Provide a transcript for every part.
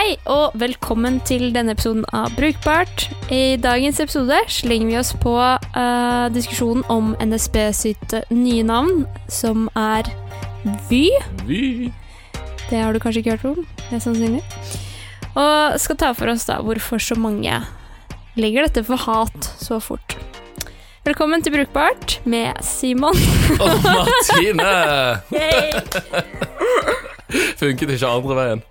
Hei og velkommen til denne episoden av Brukbart. I dagens episode slenger vi oss på uh, diskusjonen om NSB sitt eh, nye navn, som er Vy. Vy. Det har du kanskje ikke hørt om, mest sannsynlig. Og skal ta for oss da hvorfor så mange legger dette for hat så fort. Velkommen til Brukbart med Simon. Og Martine! Funket ikke andre veien.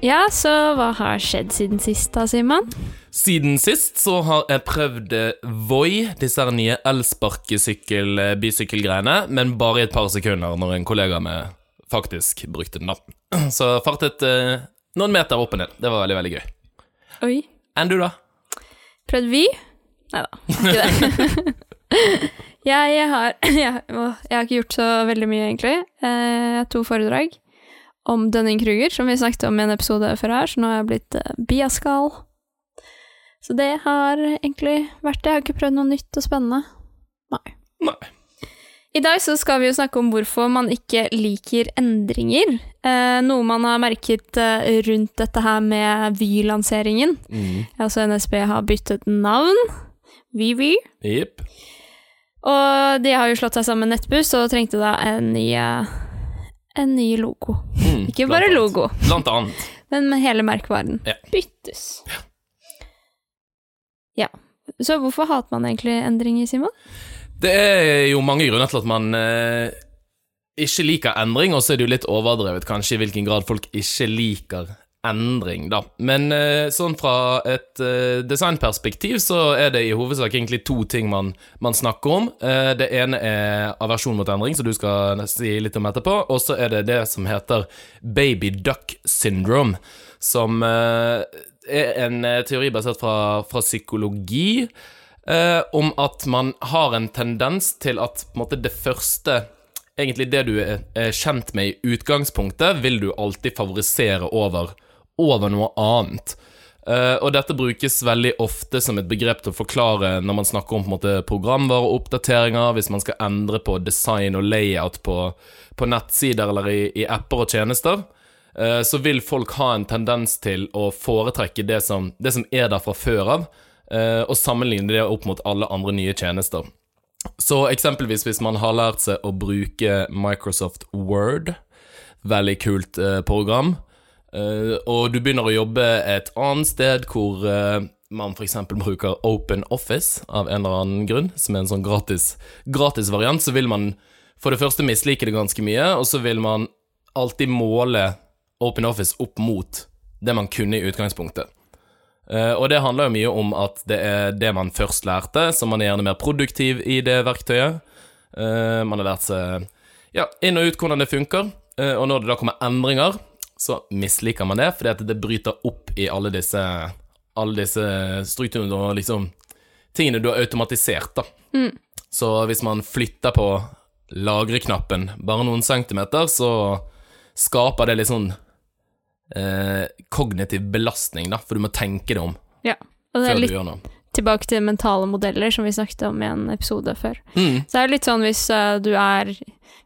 Ja, så hva har skjedd siden sist da, Simon? Siden sist så har jeg prøvd eh, Voi, disse her nye elsparkesykkel, eh, men bare i et par sekunder når en kollega av meg faktisk brukte den. da. Så fartet eh, noen meter opp og ned. Det var veldig, veldig gøy. Oi. Enn du, da? Prøvd Vy? Nei da, ikke det. jeg, jeg, har, jeg, jeg har ikke gjort så veldig mye, egentlig. Eh, to foredrag om Dunning-Kruger, som vi snakket om i en episode før her, så nå har jeg blitt uh, biaskal. Så det har egentlig vært det. Jeg har ikke prøvd noe nytt og spennende. Nei. Nei. I dag så skal vi jo snakke om hvorfor man ikke liker endringer. Eh, noe man har merket eh, rundt dette her med Vy-lanseringen. Mm. Altså NSB har byttet navn. Vy-Vy. Jepp. Og de har jo slått seg sammen med Nettbuss og trengte da en ny, eh, en ny logo. Mm, Ikke bare annet. logo, Blant annet. men med hele merkevaren. Ja. Byttes. Ja. Så hvorfor hater man egentlig endringer, Simon? Det er jo mange grunner til at man eh, ikke liker endring, og så er det jo litt overdrevet kanskje i hvilken grad folk ikke liker endring, da. Men eh, sånn fra et eh, designperspektiv så er det i hovedsak egentlig to ting man, man snakker om. Eh, det ene er aversjon mot endring, som du skal si litt om etterpå, og så er det det som heter baby duck syndrome, som er en teori basert fra, fra psykologi om at man har en tendens til at måte, det første Egentlig det du er, er kjent med i utgangspunktet, vil du alltid favorisere over, over noe annet. Uh, og dette brukes veldig ofte som et begrep til å forklare når man snakker om på en måte, programvareoppdateringer, hvis man skal endre på design og layout på, på nettsider eller i, i apper og tjenester Uh, så vil folk ha en tendens til å foretrekke det som, det som er der fra før av, uh, og sammenligne det opp mot alle andre nye tjenester. Så eksempelvis hvis man har lært seg å bruke Microsoft Word, veldig kult program, eh, og du begynner å jobbe et annet sted hvor uh, man f.eks. bruker Open Office av en eller annen grunn, som er en sånn gratis, gratis variant, så vil man for det første mislike det ganske mye, og så vil man alltid måle Open Office opp mot det man kunne i utgangspunktet. Uh, og det handler jo mye om at det er det man først lærte, så man er gjerne mer produktiv i det verktøyet. Uh, man har lært seg ja, inn og ut hvordan det funker, og når det da kommer endringer, så misliker man det, fordi at det bryter opp i alle disse, alle disse strukturene og liksom tingene du har automatisert, da. Så hvis man flytter på lagreknappen bare noen centimeter, så skaper det litt sånn eh, kognitiv belastning, da, for du må tenke det om Ja. Og det før er du litt gjør noe. tilbake til mentale modeller, som vi snakket om i en episode før. Mm. Så det er litt sånn hvis eh, du er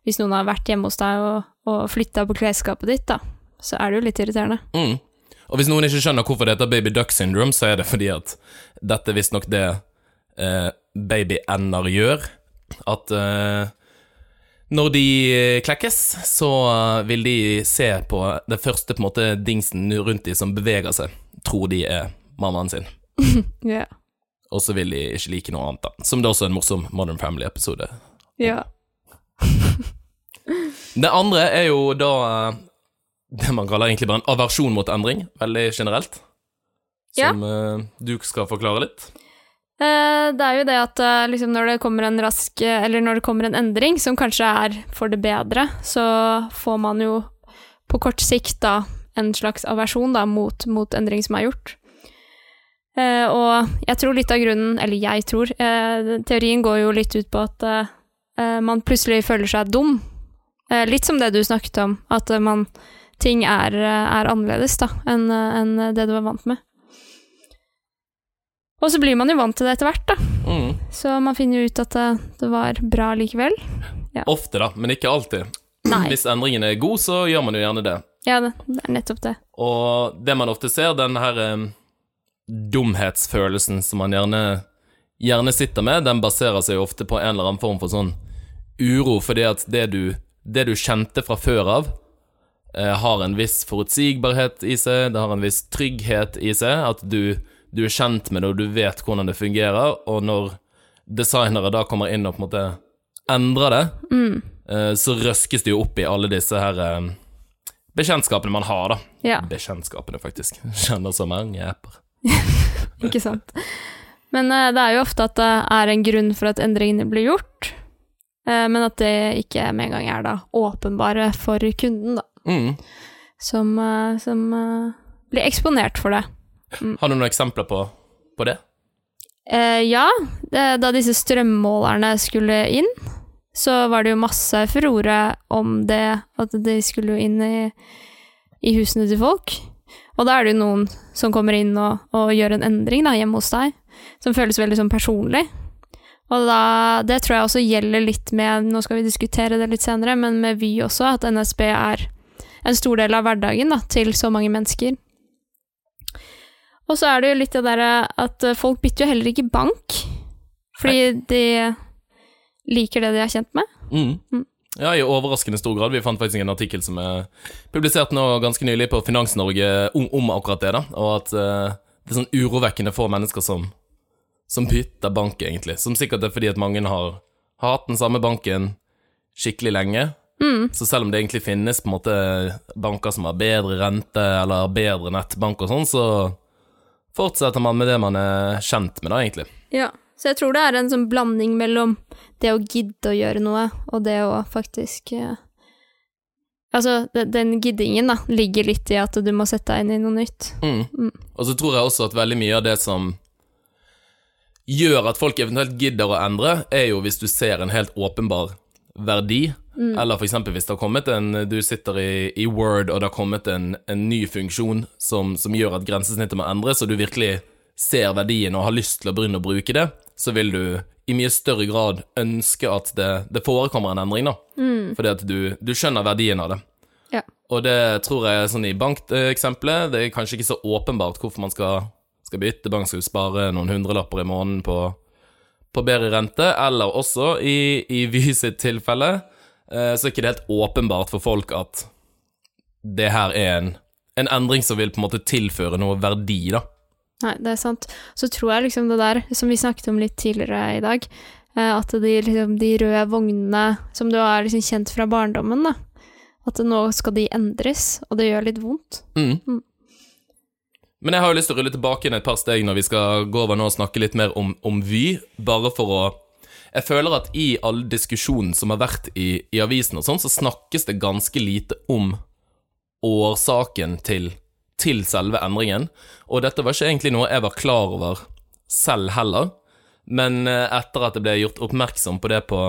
Hvis noen har vært hjemme hos deg og, og flytta på klesskapet ditt, da, så er det jo litt irriterende. Mm. Og hvis noen ikke skjønner hvorfor det heter baby duck syndrome, så er det fordi at dette er visstnok det eh, babyender gjør. At eh, når de klekkes, så vil de se på det første på måte dingsen rundt de som beveger seg, tror de er mammaen sin. yeah. Og så vil de ikke like noe annet, da. Som det er også en morsom Modern Family-episode. ja. Det andre er jo da det man kaller egentlig bare en aversjon mot endring, veldig generelt. Som ja. du skal forklare litt. Eh, Det er jo det at eh, liksom når det kommer en rask eh, Eller når det kommer en endring som kanskje er for det bedre, så får man jo på kort sikt da en slags aversjon da mot, mot endring som er gjort. Eh, og jeg tror litt av grunnen, eller jeg tror, eh, teorien går jo litt ut på at eh, eh, man plutselig føler seg dum. Eh, litt som det du snakket om, at eh, man ting er, eh, er annerledes da enn en det du er vant med. Og så blir man jo vant til det etter hvert, da. Mm. Så man finner jo ut at det, det var bra likevel. Ofte, da, men ikke alltid. Nei. Hvis endringen er god, så gjør man jo gjerne det. Ja, det, det er nettopp det. Og det man ofte ser, den her um, dumhetsfølelsen som man gjerne, gjerne sitter med, den baserer seg ofte på en eller annen form for sånn uro, fordi at det du, det du kjente fra før av, eh, har en viss forutsigbarhet i seg, det har en viss trygghet i seg, at du, du er kjent med det, og du vet hvordan det fungerer, og når designere da kommer inn og på en måte endrer det, mm. så røskes det jo opp i alle disse her eh, bekjentskapene man har, da. Ja, Bekjentskapene, faktisk. Kjenner så mange apper. ikke sant. Men eh, det er jo ofte at det er en grunn for at endringene blir gjort, eh, men at det ikke med en gang er da åpenbare for kunden, da, Mm. som, eh, som eh, blir eksponert for det. Har du noen eksempler på, på det? Eh, ja, det, da disse strømmålerne skulle inn, så var det jo masse furore om det, at de skulle inn i, i husene til folk. Og da er det jo noen som kommer inn og, og gjør en endring da, hjemme hos deg, som føles veldig sånn personlig. Og da, det tror jeg også gjelder litt med, nå skal vi diskutere det litt senere, men med Vy også, at NSB er en stor del av hverdagen da, til så mange mennesker. Og så er det jo litt det derre at folk bytter jo heller ikke bank, fordi de liker det de er kjent med. Mm. Mm. Ja, i overraskende stor grad. Vi fant faktisk en artikkel som er publisert nå ganske nylig på Finans-Norge om, om akkurat det, da, og at uh, det er sånn urovekkende få mennesker som, som bytter bank, egentlig. Som sikkert er fordi at mange har, har hatt den samme banken skikkelig lenge. Mm. Så selv om det egentlig finnes på en måte banker som har bedre rente eller bedre nettbank og sånn, så fortsetter man med det man er kjent med, da, egentlig. Ja. Så jeg tror det er en sånn blanding mellom det å gidde å gjøre noe, og det å faktisk eh, Altså, den giddingen da, ligger litt i at du må sette deg inn i noe nytt. Mm. Mm. Og så tror jeg også at veldig mye av det som gjør at folk eventuelt gidder å endre, er jo hvis du ser en helt åpenbar verdi. Eller for eksempel hvis det har kommet en Du sitter i, i Word, og det har kommet en, en ny funksjon som, som gjør at grensesnittet må endres, og du virkelig ser verdien og har lyst til å begynne å bruke det, så vil du i mye større grad ønske at det, det forekommer en endring, da. Fordi at du, du skjønner verdien av det. Ja. Og det tror jeg sånn i bankeksempelet, det er kanskje ikke så åpenbart hvorfor man skal, skal bytte bank, skal du spare noen hundrelapper i måneden på, på bedre rente, eller også i, i Vy sitt tilfelle, så er ikke det helt åpenbart for folk at det her er en, en endring som vil på en måte tilføre noe verdi, da. Nei, det er sant. Så tror jeg liksom det der, som vi snakket om litt tidligere i dag, eh, at de, liksom, de røde vognene som du er liksom kjent fra barndommen, da, at nå skal de endres, og det gjør litt vondt. Mm. Mm. Men jeg har jo lyst til å rulle tilbake inn et par steg når vi skal gå over nå og snakke litt mer om, om Vy, bare for å Jeg føler at i all diskusjonen som har vært i, i avisen og sånn, så snakkes det ganske lite om årsaken til, til selve endringen. Og dette var ikke egentlig noe jeg var klar over selv heller, men eh, etter at jeg ble gjort oppmerksom på det på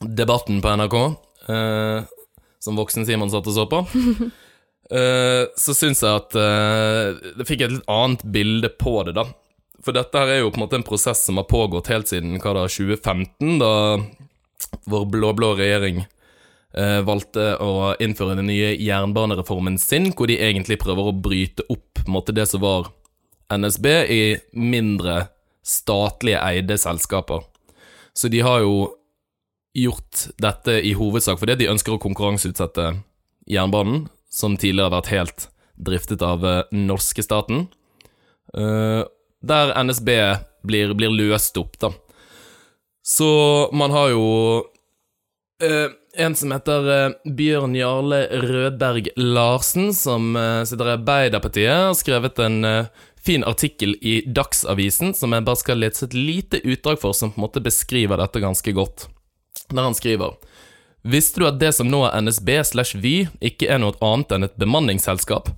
Debatten på NRK, eh, som voksen Simon satt og så på, eh, så syns jeg at eh, det fikk et litt annet bilde på det, da. For dette her er jo på en måte en prosess som har pågått helt siden hva da, 2015, da vår blå-blå regjering eh, valgte å innføre den nye jernbanereformen sin, hvor de egentlig prøver å bryte opp på en måte, det som var NSB, i mindre statlige eide selskaper. Så de har jo gjort dette i hovedsak fordi de ønsker å konkurranseutsette jernbanen, som tidligere har vært helt driftet av eh, norske staten. Eh, der NSB blir, blir løst opp, da. Så man har jo eh, en som heter eh, Bjørn Jarle Rødberg Larsen, som eh, sitter i Arbeiderpartiet, har skrevet en eh, fin artikkel i Dagsavisen som jeg bare skal lese et lite utdrag for, som på en måte beskriver dette ganske godt. Der han skriver Visste du at det som nå er NSB slash Vy, ikke er noe annet enn et bemanningsselskap?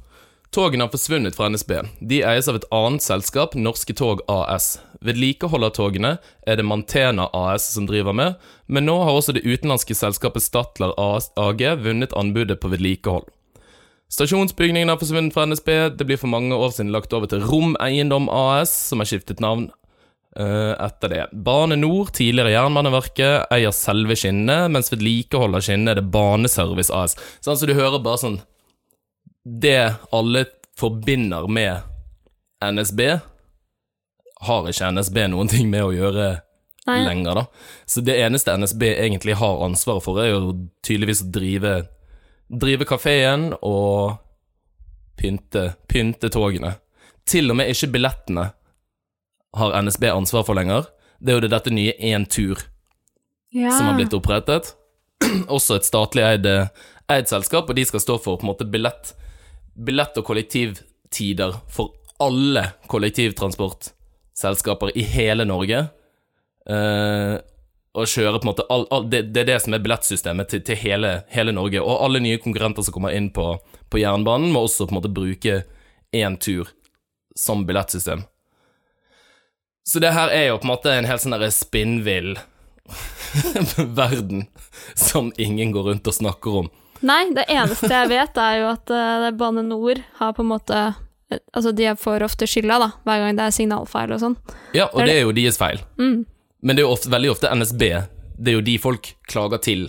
Togene har forsvunnet fra NSB. De eies av et annet selskap, Norske Tog AS. Vedlikehold av togene er det Mantena AS som driver med, men nå har også det utenlandske selskapet Statler AG vunnet anbudet på vedlikehold. Stasjonsbygningen har forsvunnet fra NSB, det blir for mange år siden lagt over til Rom Eiendom AS, som har skiftet navn. eh, etter det. Bane Nor, tidligere Jernbaneverket, eier selve skinnet, mens vedlikehold av skinnet er det Baneservice AS. Sånn, så du hører bare sånn Det alle forbinder med NSB, har ikke NSB noen ting med å gjøre Nei. lenger, da. Så det eneste NSB egentlig har ansvaret for, er jo tydeligvis å drive Drive kafeen og pynte, pynte togene. Til og med ikke billettene har NSB ansvar for lenger. Det er jo det dette nye Entur Ja. som har blitt opprettet. Også et statlig eid, eid selskap, og de skal stå for på en måte billett, billett og kollektivtider for alle kollektivtransportselskaper i hele Norge. Uh, og kjøre på en måte all, all, det, det er det som er billettsystemet til, til hele, hele Norge. Og alle nye konkurrenter som kommer inn på, på jernbanen, må også på en måte bruke én tur som billettsystem. Så det her er jo på en måte en helt sånn derre spinnvill verden som ingen går rundt og snakker om. Nei, det eneste jeg vet, er jo at uh, Bane Nor har på en måte eh, Altså, de får ofte skylda, da, hver gang det er signalfeil og sånn. Ja, og Det er jo deres feil. Mm. Men det er jo ofte, veldig ofte NSB. Det er jo de folk klager til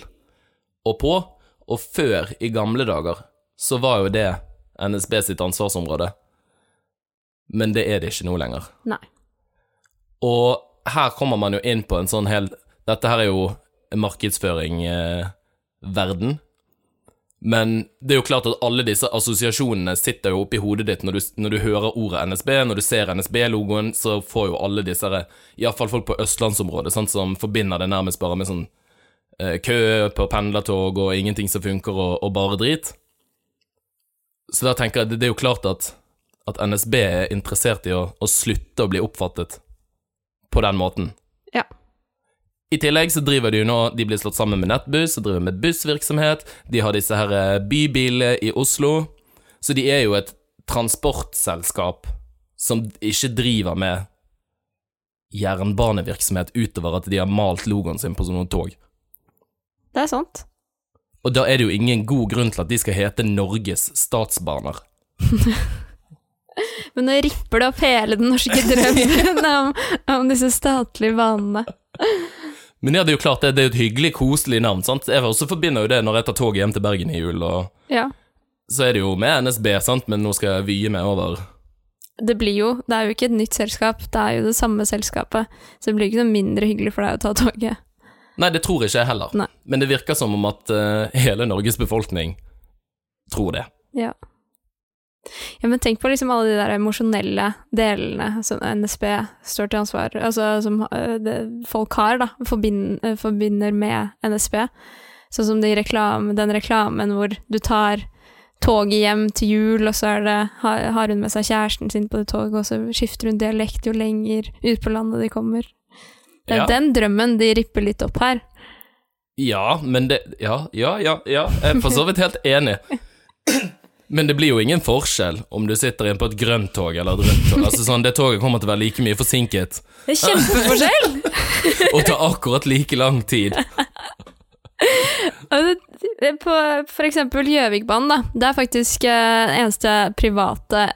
og på. Og før, i gamle dager, så var jo det NSB sitt ansvarsområde. Men det er det ikke nå lenger. Nei. Og her kommer man jo inn på en sånn hel Dette her er jo markedsføring-verden. Men det er jo klart at alle disse assosiasjonene sitter jo oppi hodet ditt når du, når du hører ordet NSB. Når du ser NSB-logoen, så får jo alle disse iallfall folk på østlandsområdet, sant, som forbinder det nærmest bare med sånn eh, kø på pendlertog og ingenting som funker og, og bare drit. Så da tenker jeg det, det er jo klart at, at NSB er interessert i å, å slutte å bli oppfattet på den måten. I tillegg så driver de jo nå De blir slått sammen med Nettbuss og driver med bussvirksomhet. De har disse her eh, bybilene i Oslo. Så de er jo et transportselskap som ikke driver med jernbanevirksomhet utover at de har malt logoen sin på sånne tog. Det er sant. Og da er det jo ingen god grunn til at de skal hete Norges Statsbaner. Men nå ripper det opp hele den norske drømmen om, om disse statlige banene. Men ja, det er jo klart det, det er et hyggelig, koselig navn. sant? Jeg også forbinder jo det når jeg tar toget hjem til Bergen i jul, og Ja. så er det jo med NSB, sant, men nå skal jeg vie meg over Det blir jo Det er jo ikke et nytt selskap, det er jo det samme selskapet. Så det blir ikke noe mindre hyggelig for deg å ta toget. Nei, det tror ikke jeg heller. Nei. Men det virker som om at uh, hele Norges befolkning tror det. Ja. Ja, men tenk på liksom alle de der emosjonelle delene som NSB står til ansvar Altså som øh, det, folk har, da, forbind, øh, forbinder med NSB. Sånn som de reklame, den reklamen hvor du tar toget hjem til jul, og så det, har, har hun med seg kjæresten sin på det toget, og så skifter hun dialekt jo lenger ut på landet de kommer. Det er Ja. den drømmen de ripper litt opp her. Ja, men det Ja, ja, ja. ja. Jeg er for så vidt helt enig. Men det blir jo ingen forskjell om du sitter inne på et grønt tog eller et rødt tog. Altså sånn, Det toget kommer til å være like mye forsinket Det er kjempeforskjell! og ta akkurat like lang tid. Det, på for eksempel Gjøvikbanen, da. Det er faktisk eh, den eneste private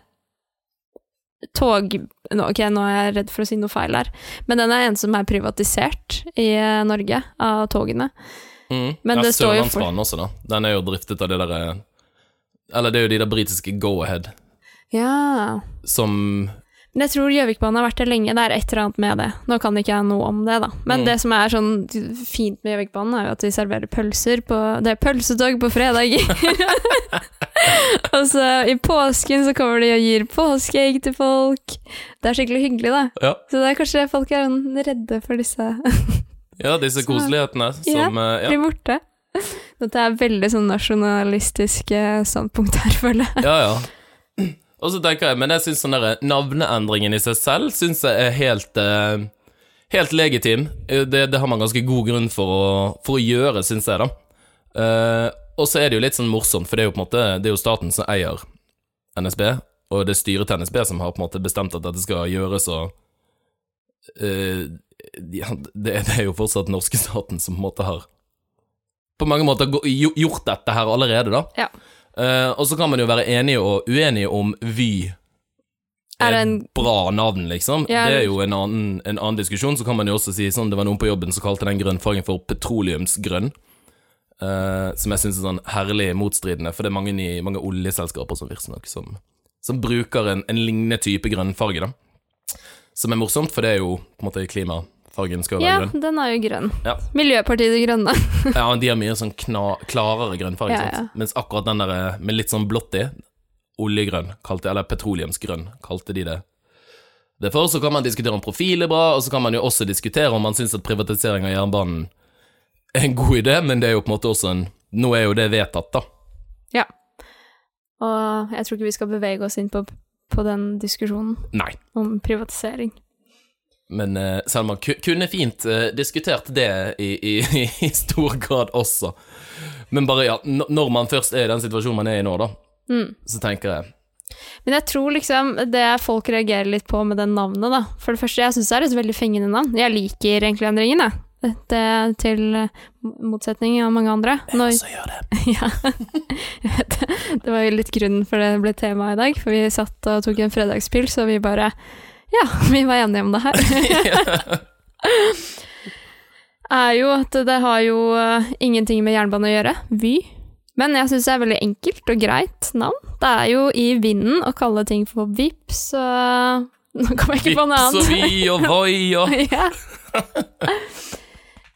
tog... Nå, ok, nå er jeg redd for å si noe feil her, men den er en som er privatisert i eh, Norge, av togene. Mm. Men det, det står jo for- også, da. Den er jo driftet av det derre Eller det er jo de der britiske Go-Ahead Ja. som Men jeg tror Gjøvikbanen har vært det lenge. Det er et eller annet med det. Nå kan ikke jeg noe om det, da. Men Mm. det som er sånn fint med Gjøvikbanen, er jo at de serverer pølser på Det er pølsetog på fredager! og så i påsken så kommer de og gir påskeegg til folk. Det er skikkelig hyggelig, da. Ja, Så det er kanskje folk er redde for disse ja disse koselighetene som eh, ja. blir borte. Dette er veldig sånn nasjonalistisk eh, standpunkt her, føler jeg. Ja, ja. Og så tenker jeg, men jeg syns sånn derre navneendringen i seg selv syns jeg er helt eh, Helt legitim. Eh, Det, det har man ganske god grunn for å, for å gjøre, syns jeg, da. Eh, og så er det jo litt sånn morsomt, for det er jo på en måte Det er jo staten som eier NSB, og det er styret til NSB som har på en måte bestemt at dette skal gjøres, og eh, ja, det, det er jo fortsatt norske staten som på en måte har på mange måter gjort dette her allerede, da. Ja. Uh, og så kan man jo være enige og uenige om Vy Er er et en- bra navn, liksom. Ja, det er jo en annen, en annen diskusjon. Så kan man jo også si sånn, det var noen på jobben som kalte den grønnfargen for petroleumsgrønn. Uh, som jeg syns er sånn herlig motstridende, for det er mange, nye, mange oljeselskaper som visstnok som, som bruker en, en lignende type grønnfarge, da. Som er morsomt, for det er jo på en måte klimafargen skal være Ja, grønn. Ja, den er jo grønn. Ja. Miljøpartiet De Grønne. Ja, men de har mye sånn klarere grønnfarge, Ja, sant? mens akkurat den der eh, med litt sånn blått i, oljegrønn, kalte, eller petroleumsgrønn, kalte de det. Derfor så kan man diskutere om profil er bra, og så kan man jo også diskutere om man syns at privatisering av jernbanen er en god idé, men det er jo på en måte også en Nå er jo det vedtatt, da. Ja. Og jeg tror ikke vi skal bevege oss inn på, på den diskusjonen Nei. om privatisering. Men uh, selv om man kunne fint uh, diskutert det i, i, i stor grad også. Men bare, ja, når man først er i den situasjonen man er i nå, da, Mm. så tenker jeg Men jeg tror liksom det folk reagerer litt på med det navnet, da. For det første, jeg syns det er et veldig fengende navn. Jeg liker egentlig endringen, jeg. Det til eh, motsetning av mange andre. Når, også gjør det. ja, det. Det var jo litt grunnen for det ble tema i dag, for vi satt og tok en fredagspils, og vi bare Ja, vi var enige om det her. er jo at det har jo eh, ingenting med jernbane å gjøre. Vy. Men jeg syns det er veldig enkelt og greit navn. Det er jo i vinden å kalle ting for vips, og Nå kommer jeg ikke på noe annet. Vips og vi og voi og ja.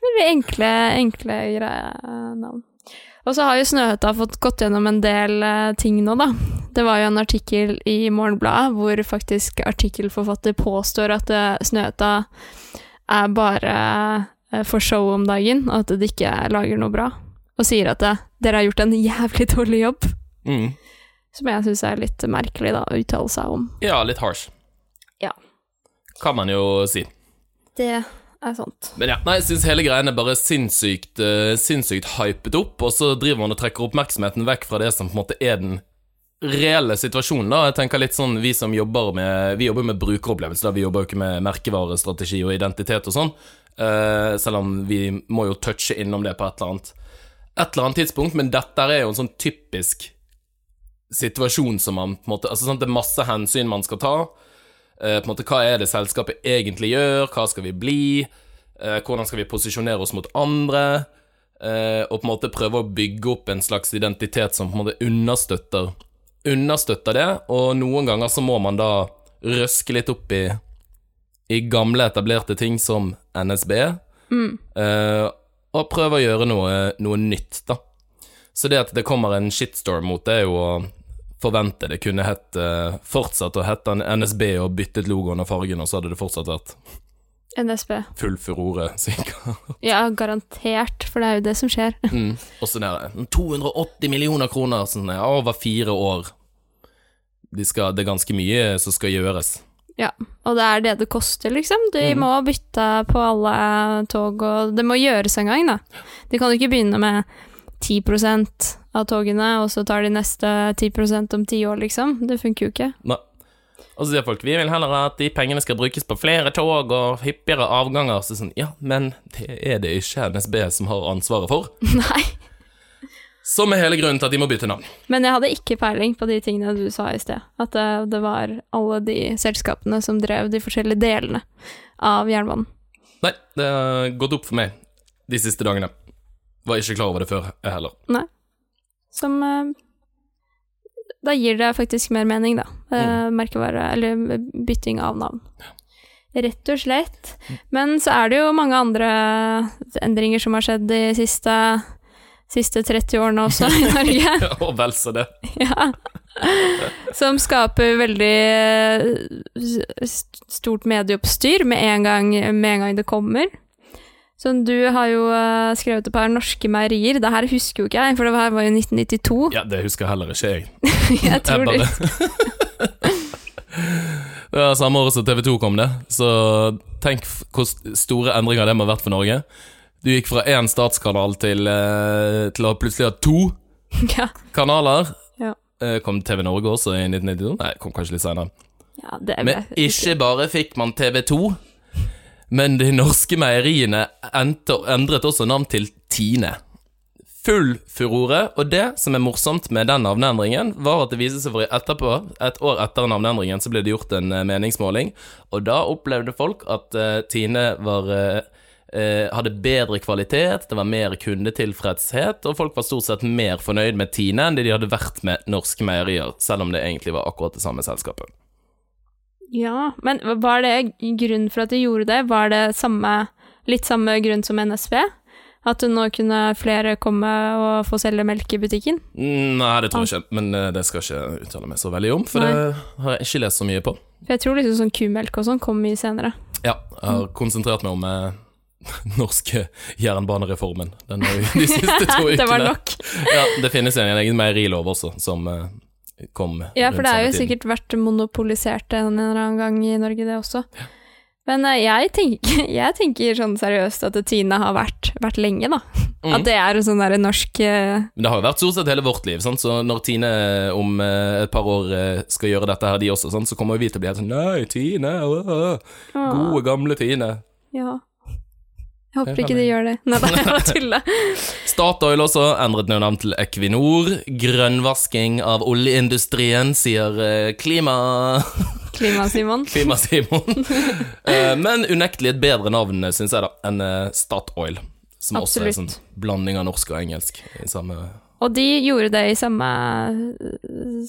Veldig enkle, enkle greie navn. Og så har jo Snøhetta fått gått gjennom en del eh, ting nå, da. Det var jo en artikkel i Morgenbladet hvor faktisk artikkelforfatter påstår at eh, Snøhetta er bare eh, for show om dagen, og at de ikke lager noe bra. Og sier at dere har gjort en jævlig dårlig jobb. mm. Som jeg syns er litt merkelig da, å uttale seg om. Ja, litt harsh. Ja. Kan man jo si. Det er sant. Men ja, nei, jeg syns hele greien er bare sinnssykt, uh, sinnssykt hypet opp, og så driver man og trekker oppmerksomheten vekk fra det som på en måte er den reelle situasjonen. da. Jeg tenker litt sånn, Vi som jobber med Vi jobber med brukeropplevelse, da. vi jobber jo ikke med merkevarestrategi og identitet og sånn, uh, selv om vi må jo touche innom det på et eller annet et eller annet tidspunkt, men dette er jo en sånn typisk situasjon som man på en måte Altså sånn, det er masse hensyn man skal ta. Eh, på en måte, Hva er det selskapet egentlig gjør? Hva skal vi bli? Eh, hvordan skal vi posisjonere oss mot andre? Eh, og på en måte prøve å bygge opp en slags identitet som på en måte understøtter, understøtter det. Og noen ganger så må man da røske litt opp i, i gamle, etablerte ting som NSB. Eh, og prøve å gjøre noe, noe nytt, da. Så det at det kommer en shitstorm mot det, er jo forvente det kunne hett fortsatt å hete NSB og byttet logoen og fargen, og så hadde det fortsatt vært NSB. full furore, sikkert. Ja, garantert, for det er jo det som skjer. Mm. Og så der, 280 millioner kroner sånn, ja, over fire år. De skal, det er ganske mye som skal gjøres. Ja, og det er det det koster, liksom. De mm. må bytte på alle tog, og det må gjøres en gang, da. De kan jo ikke begynne med 10% av togene, og så tar de neste 10% om ti år, liksom. Det funker jo ikke. Nei. Og så sier folk vi vil heller at de pengene skal brukes på flere tog og hyppigere avganger. Så sånn, ja, men det er det ikke NSB som har ansvaret for. Nei. Som er hele grunnen til at de må bytte navn. Men jeg hadde ikke peiling på de tingene du sa i sted. At det, det var alle de selskapene som drev de forskjellige delene av jernbanen. Nei, det har gått opp for meg de siste dagene. Var ikke klar over det før, jeg heller. Som eh, Da gir det faktisk mer mening, da. Mm. merkevare, eller bytting av navn. Rett og slett. Men så er det jo mange andre endringer som har skjedd de siste, siste 30 årene også i Norge. Og vel så det. ja. Som skaper veldig eh, stort medieoppstyr med en gang, med en gang det kommer. Så du har jo eh, skrevet opp her norske meierier. Det her husker jo ikke jeg, for det her var jo 1992. Ja, det husker heller ikke jeg. jeg tror Jeg det. Det var samme året som TV2 kom det, så tenk hvor store endringer det må ha vært for Norge. Du gikk fra én statskanal til, eh, til å plutselig ha to Ja. kanaler. Ja. Eh, Kom TV Norge også i 1992? Nei, kom kanskje litt senere. ja, Men ikke bare fikk man TV2, men de norske meieriene endret også navn til Tine. full furore, og det som er morsomt med den navneendringen, var at det viste seg for etterpå, et år etter navneendringen, så ble det gjort en eh, meningsmåling, og da opplevde folk at uh, Tine var eh, hadde bedre kvalitet, det var mer kundetilfredshet, og folk var stort sett mer fornøyd med Tine enn det de hadde vært med Norske Meierier, selv om det egentlig var akkurat det samme selskapet. Ja, men var det grunnen for at de gjorde det? Var det samme, litt samme grunn som NSV? At nå kunne flere komme og få selge melk i butikken? Mm, Nei, det tror jeg ikke, men eh, det skal jeg ikke uttale meg så veldig om, for Nei. det har jeg ikke lest så mye på. For jeg tror liksom sånn kumelk og sånn kom mye senere. Ja, jeg har konsentrert meg om eh, norske jernbanereformen den de siste to ukene. det var nok. Ja, det finnes en egen meierilov også, som eh, kom Ja, for det er jo tiden. sikkert vært monopolisert en eller annen gang i Norge, det også. Men eh, jeg tenker, jeg tenker sånn seriøst at Tine har vært, vært lenge, da. Mm. At det er en sånn derre norsk eh, Men det har jo vært stort sett hele vårt liv, sant? så når Tine om eh, et par år skal gjøre dette her, de også, sant? så kommer vi til å bli helt sånn Nei, Tine, åh, gode, gamle Tine. Ja. Jeg håper ikke de gjør det. Nei, det er bare tulla. Statoil også endret nå navn til Equinor. Grønnvasking av oljeindustrien, sier eh, klima... Klima-Simon. Klima-Simon. Eh, men unektelig et bedre navn, syns jeg, da, enn eh, Statoil. Som også er en sånn blanding av norsk og engelsk i samme Og de gjorde det i samme,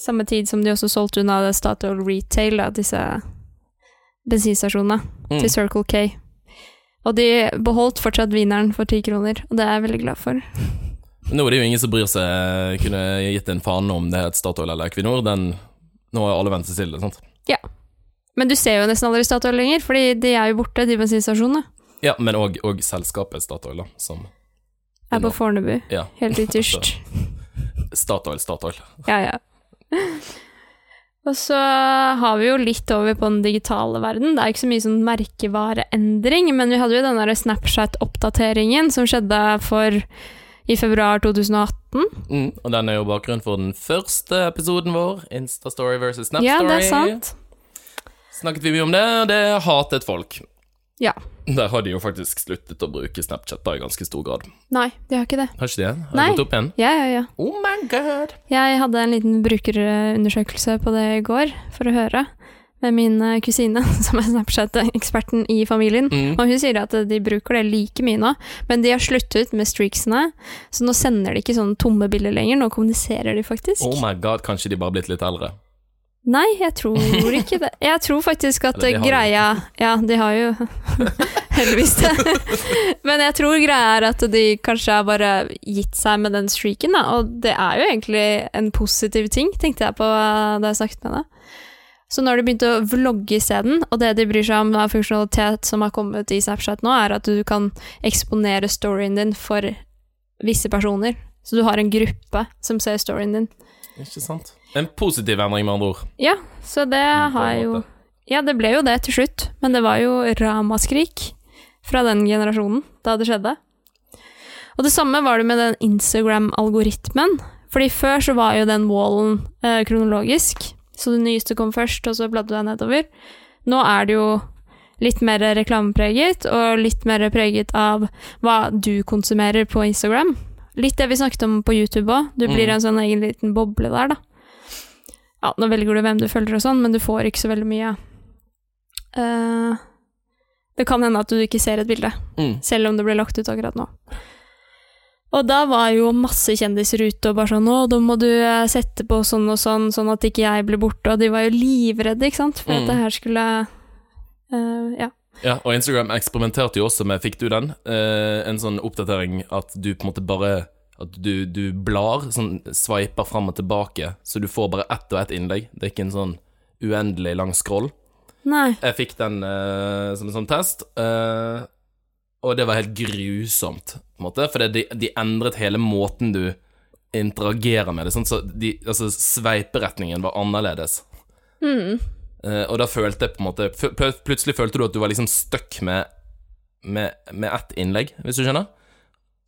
samme tid som de også solgte unna Statoil Retail, da, disse bensinstasjonene, Mm. til Circle K. Og de beholdt fortsatt vineren for ti kroner, og det er jeg veldig glad for. Nå er det jo ingen som bryr seg, kunne gitt en faen om det het Statoil eller Equinor. Den, nå har alle vent seg til det, sant. Ja. Men du ser jo nesten aldri Statoil lenger, fordi de er jo borte, de bensinstasjonene. Ja, men òg selskapet Statoil, da, som Er på Fornebu, Ja. helt ytterst. Statoil, Statoil. Ja, ja. Og så har vi jo litt over på den digitale verden. Det er ikke så mye sånn merkevareendring, men vi hadde jo den der Snapchat-oppdateringen som skjedde for i februar 2018. Mm, og den er jo bakgrunnen for den første episoden vår, Instastory versus Snapstory. Ja, det er sant. Snakket vi mye om det, og det hatet folk. Ja. Der har de jo faktisk sluttet å bruke Snapchat da i ganske stor grad. Nei, de har ikke det. Har ikke de? Har Nei. gått opp igjen? Ja, ja, ja. Oh my god! Jeg hadde en liten brukerundersøkelse på det i går, for å høre, med min eh, kusine, som er Snapchat-eksperten i familien. Mm. Og hun sier at de bruker det like mye nå, men de har sluttet med streaksene, så nå sender de ikke sånne tomme bilder lenger, nå kommuniserer de faktisk. Oh my god, kanskje de bare har blitt litt eldre? Nei, jeg tror ikke det. Jeg tror faktisk at Eller greia Ja, de har jo heldigvis det. Men jeg tror greia er at de kanskje har bare gitt seg med den streaken, da. Og det er jo egentlig en positiv ting, tenkte jeg på eh, da jeg snakket med deg. Så nå har de begynt å vlogge isteden, og det de bryr seg om av funksjonalitet som har kommet i Snapchat nå, er at du kan eksponere storyen din for visse personer. Så du har en gruppe som ser storyen din. Ikke sant? En positiv endring, med andre ord. Ja, så det har jo. Ja, det ble jo det til slutt, men det var jo ramaskrik fra den generasjonen da det skjedde. Og det samme var det med den Instagram-algoritmen. Fordi før så var jo den wallen eh, kronologisk, så det nyeste kom først, og så bladde jeg nedover. Nå er det jo litt mer reklamepreget, og litt mer preget av hva du konsumerer på Instagram. Litt det vi snakket om på YouTube òg. Du blir Mm. en sånn egen liten boble der, da. Ja, nå velger du hvem du følger og sånn, men du får ikke så veldig mye. Uh, det kan hende at du ikke ser et bilde, Mm. selv om det ble lagt ut akkurat nå. Og da var jo masse kjendiser ute og bare sånn 'Å, da må du eh, sette på sånn og sånn, sånn at ikke jeg blir borte', og de var jo livredde, ikke sant, for Mm. at det her skulle uh, Ja. Ja, og Instagram eksperimenterte jo også med, fikk du den? Uh, en sånn oppdatering at du på en måte bare At du, du blar, sånn sveiper fram og tilbake, så du får bare ett og ett innlegg. Det er ikke en sånn uendelig lang scroll. Nei. Jeg fikk den uh, som en sånn test, uh, og det var helt grusomt, på en måte, for de, de endret hele måten du interagerer med det, sånn, så de, altså, sveiperetningen var annerledes. Mm. Uh, og da følte jeg på en måte pl- pl- Plutselig følte du at du var liksom stuck med, med, med ett innlegg, hvis du skjønner?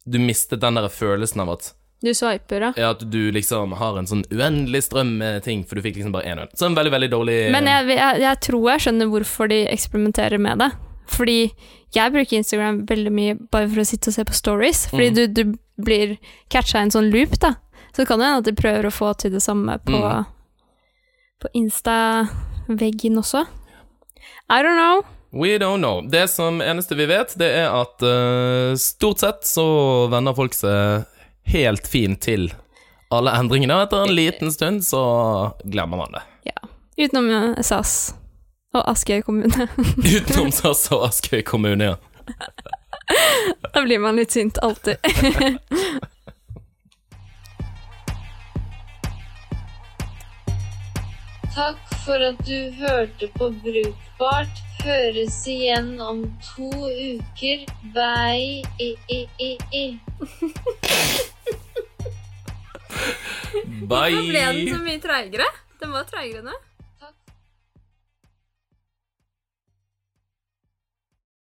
Du mistet den der følelsen av at Du sveiper, ja. Ja, at du liksom har en sånn uendelig strøm med ting, for du fikk liksom bare én øl. Så en veldig, veldig dårlig Men jeg, jeg, jeg tror jeg skjønner hvorfor de eksperimenterer med det. Fordi jeg bruker Instagram veldig mye bare for å sitte og se på stories. Fordi Mm. du, du blir catcha i en sånn loop, da. Så det kan jo hende at de prøver å få til det samme på, Mm. på Insta-veggen også. I don't know. We don't know. Det som eneste vi vet, det er at uh, stort sett så venner folk seg helt fint til alle endringene, etter en liten stund så glemmer man det. Ja. Utenom eh, SAS og Askøy kommune. Utenom SAS og Askøy kommune, ja. da blir man litt sint, alltid. Takk for at du hørte på Brukbart. Høres igjen om to uker. Bye. I, i, i, i. Bye! Hvorfor ble den så mye treigere. Den var treigere nå.